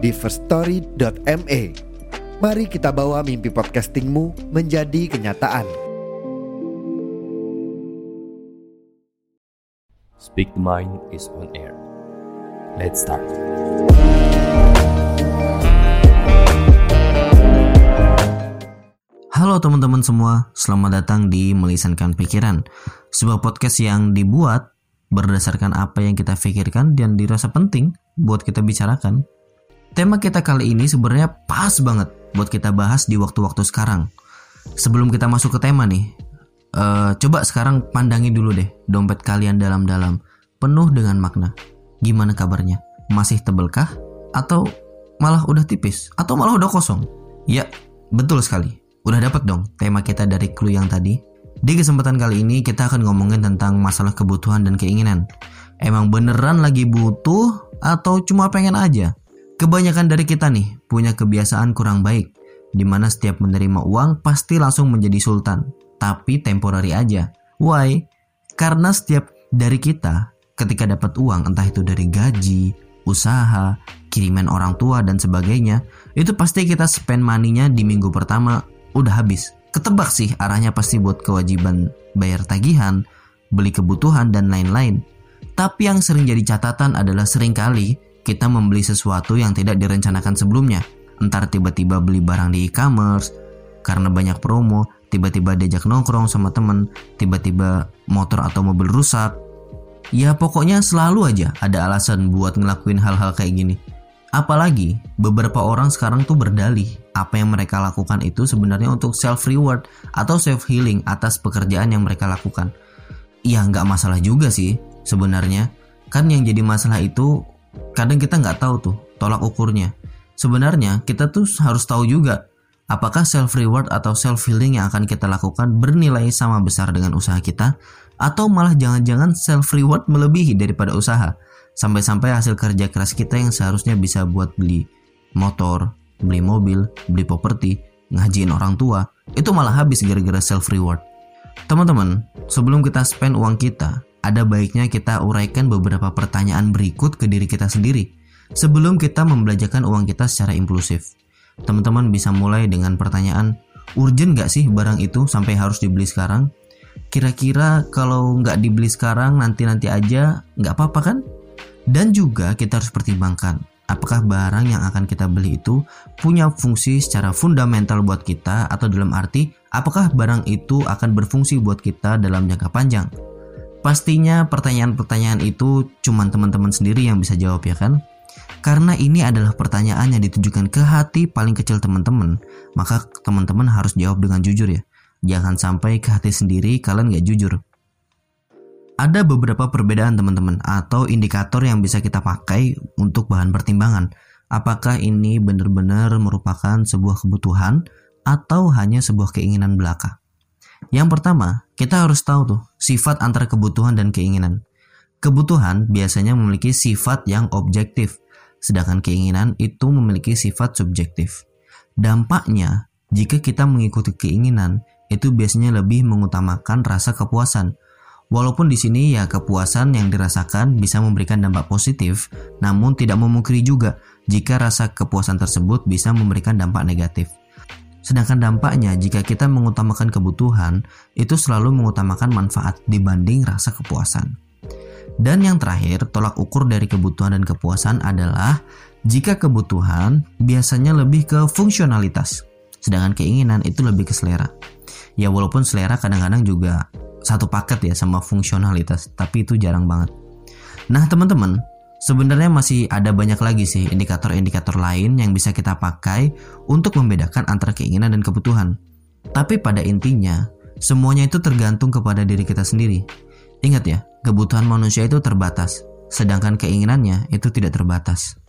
di firststory.me. Mari kita bawa mimpi podcastingmu menjadi kenyataan. Speak the Mind is on air. Let's start. Halo teman-teman semua, selamat datang di Melisankan Pikiran Sebuah podcast yang dibuat berdasarkan apa yang kita pikirkan dan dirasa penting buat kita bicarakan Tema kita kali ini sebenarnya pas banget buat kita bahas di waktu-waktu sekarang Sebelum kita masuk ke tema nih uh, Coba sekarang pandangi dulu deh dompet kalian dalam-dalam Penuh dengan makna Gimana kabarnya? Masih tebelkah? Atau malah udah tipis? Atau malah udah kosong? Ya, betul sekali Udah dapat dong tema kita dari clue yang tadi? Di kesempatan kali ini kita akan ngomongin tentang masalah kebutuhan dan keinginan. Emang beneran lagi butuh atau cuma pengen aja? Kebanyakan dari kita nih punya kebiasaan kurang baik, di mana setiap menerima uang pasti langsung menjadi sultan, tapi temporary aja. Why? Karena setiap dari kita ketika dapat uang entah itu dari gaji, usaha, kiriman orang tua dan sebagainya, itu pasti kita spend money-nya di minggu pertama udah habis. Ketebak sih arahnya pasti buat kewajiban bayar tagihan, beli kebutuhan, dan lain-lain. Tapi yang sering jadi catatan adalah sering kali kita membeli sesuatu yang tidak direncanakan sebelumnya. Entar tiba-tiba beli barang di e-commerce, karena banyak promo, tiba-tiba diajak nongkrong sama temen, tiba-tiba motor atau mobil rusak. Ya pokoknya selalu aja ada alasan buat ngelakuin hal-hal kayak gini. Apalagi beberapa orang sekarang tuh berdalih apa yang mereka lakukan itu sebenarnya untuk self reward atau self healing atas pekerjaan yang mereka lakukan. Ya nggak masalah juga sih sebenarnya. Kan yang jadi masalah itu kadang kita nggak tahu tuh tolak ukurnya. Sebenarnya kita tuh harus tahu juga apakah self reward atau self healing yang akan kita lakukan bernilai sama besar dengan usaha kita atau malah jangan-jangan self reward melebihi daripada usaha Sampai-sampai hasil kerja keras kita yang seharusnya bisa buat beli motor, beli mobil, beli properti, ngajiin orang tua, itu malah habis gara-gara self reward. Teman-teman, sebelum kita spend uang kita, ada baiknya kita uraikan beberapa pertanyaan berikut ke diri kita sendiri sebelum kita membelanjakan uang kita secara impulsif. Teman-teman bisa mulai dengan pertanyaan, urgent gak sih barang itu sampai harus dibeli sekarang? Kira-kira kalau nggak dibeli sekarang nanti-nanti aja nggak apa-apa kan? Dan juga kita harus pertimbangkan apakah barang yang akan kita beli itu punya fungsi secara fundamental buat kita atau dalam arti apakah barang itu akan berfungsi buat kita dalam jangka panjang. Pastinya pertanyaan-pertanyaan itu cuma teman-teman sendiri yang bisa jawab ya kan? Karena ini adalah pertanyaan yang ditujukan ke hati paling kecil teman-teman, maka teman-teman harus jawab dengan jujur ya. Jangan sampai ke hati sendiri kalian gak jujur. Ada beberapa perbedaan teman-teman atau indikator yang bisa kita pakai untuk bahan pertimbangan. Apakah ini benar-benar merupakan sebuah kebutuhan atau hanya sebuah keinginan belaka? Yang pertama, kita harus tahu tuh sifat antara kebutuhan dan keinginan. Kebutuhan biasanya memiliki sifat yang objektif, sedangkan keinginan itu memiliki sifat subjektif. Dampaknya, jika kita mengikuti keinginan, itu biasanya lebih mengutamakan rasa kepuasan, Walaupun di sini ya kepuasan yang dirasakan bisa memberikan dampak positif, namun tidak memungkiri juga jika rasa kepuasan tersebut bisa memberikan dampak negatif. Sedangkan dampaknya jika kita mengutamakan kebutuhan, itu selalu mengutamakan manfaat dibanding rasa kepuasan. Dan yang terakhir, tolak ukur dari kebutuhan dan kepuasan adalah jika kebutuhan biasanya lebih ke fungsionalitas, sedangkan keinginan itu lebih ke selera. Ya walaupun selera kadang-kadang juga satu paket ya sama fungsionalitas, tapi itu jarang banget. Nah, teman-teman, sebenarnya masih ada banyak lagi sih indikator-indikator lain yang bisa kita pakai untuk membedakan antara keinginan dan kebutuhan. Tapi pada intinya, semuanya itu tergantung kepada diri kita sendiri. Ingat ya, kebutuhan manusia itu terbatas, sedangkan keinginannya itu tidak terbatas.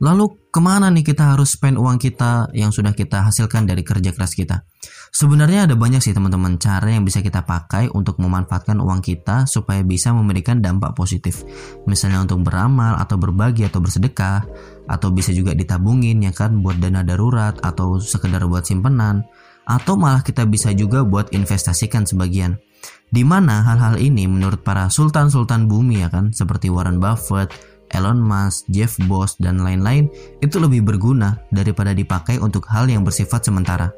Lalu ke mana nih kita harus spend uang kita yang sudah kita hasilkan dari kerja keras kita? Sebenarnya ada banyak sih teman-teman cara yang bisa kita pakai untuk memanfaatkan uang kita supaya bisa memberikan dampak positif. Misalnya untuk beramal atau berbagi atau bersedekah atau bisa juga ditabungin ya kan buat dana darurat atau sekedar buat simpenan atau malah kita bisa juga buat investasikan sebagian. Di mana hal-hal ini menurut para sultan-sultan bumi ya kan seperti Warren Buffett, Elon Musk, Jeff Bezos, dan lain-lain itu lebih berguna daripada dipakai untuk hal yang bersifat sementara.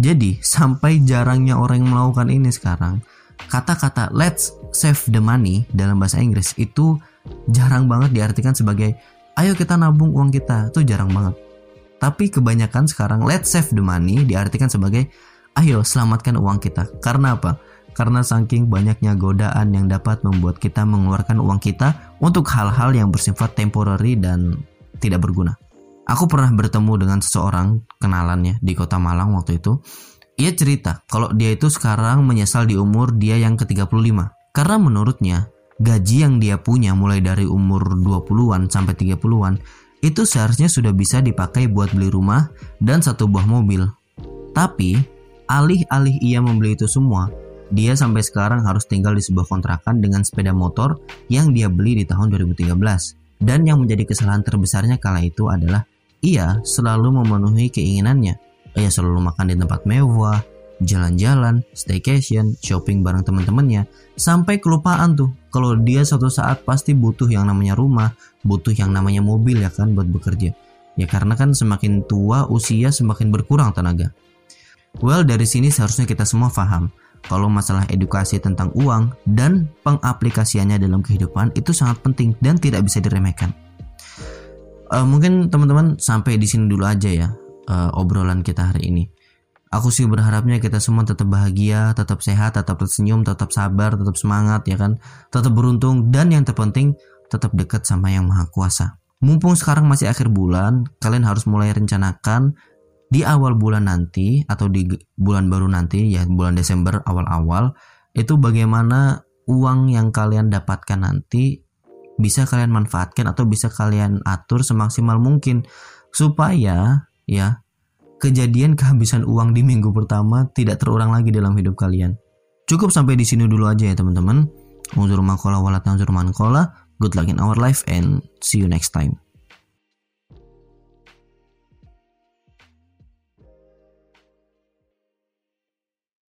Jadi, sampai jarangnya orang yang melakukan ini sekarang, kata-kata let's save the money dalam bahasa Inggris itu jarang banget diartikan sebagai ayo kita nabung uang kita, itu jarang banget. Tapi kebanyakan sekarang let's save the money diartikan sebagai ayo selamatkan uang kita. Karena apa? karena saking banyaknya godaan yang dapat membuat kita mengeluarkan uang kita untuk hal-hal yang bersifat temporary dan tidak berguna. Aku pernah bertemu dengan seseorang kenalannya di kota Malang waktu itu. Ia cerita kalau dia itu sekarang menyesal di umur dia yang ke-35. Karena menurutnya, gaji yang dia punya mulai dari umur 20-an sampai 30-an itu seharusnya sudah bisa dipakai buat beli rumah dan satu buah mobil. Tapi, alih-alih ia membeli itu semua, dia sampai sekarang harus tinggal di sebuah kontrakan dengan sepeda motor yang dia beli di tahun 2013. Dan yang menjadi kesalahan terbesarnya kala itu adalah ia selalu memenuhi keinginannya. Ia selalu makan di tempat mewah, jalan-jalan, staycation, shopping bareng teman-temannya, sampai kelupaan tuh kalau dia suatu saat pasti butuh yang namanya rumah, butuh yang namanya mobil ya kan buat bekerja. Ya karena kan semakin tua usia semakin berkurang tenaga. Well dari sini seharusnya kita semua paham kalau masalah edukasi tentang uang dan pengaplikasiannya dalam kehidupan itu sangat penting dan tidak bisa diremehkan. Uh, mungkin teman-teman sampai di sini dulu aja ya uh, obrolan kita hari ini. Aku sih berharapnya kita semua tetap bahagia, tetap sehat, tetap tersenyum, tetap sabar, tetap semangat ya kan, tetap beruntung dan yang terpenting tetap dekat sama yang maha kuasa. Mumpung sekarang masih akhir bulan, kalian harus mulai rencanakan di awal bulan nanti atau di bulan baru nanti ya bulan Desember awal-awal itu bagaimana uang yang kalian dapatkan nanti bisa kalian manfaatkan atau bisa kalian atur semaksimal mungkin supaya ya kejadian kehabisan uang di minggu pertama tidak terulang lagi dalam hidup kalian. Cukup sampai di sini dulu aja ya teman-teman. Unzur makola walat unzur mankola. Good luck in our life and see you next time.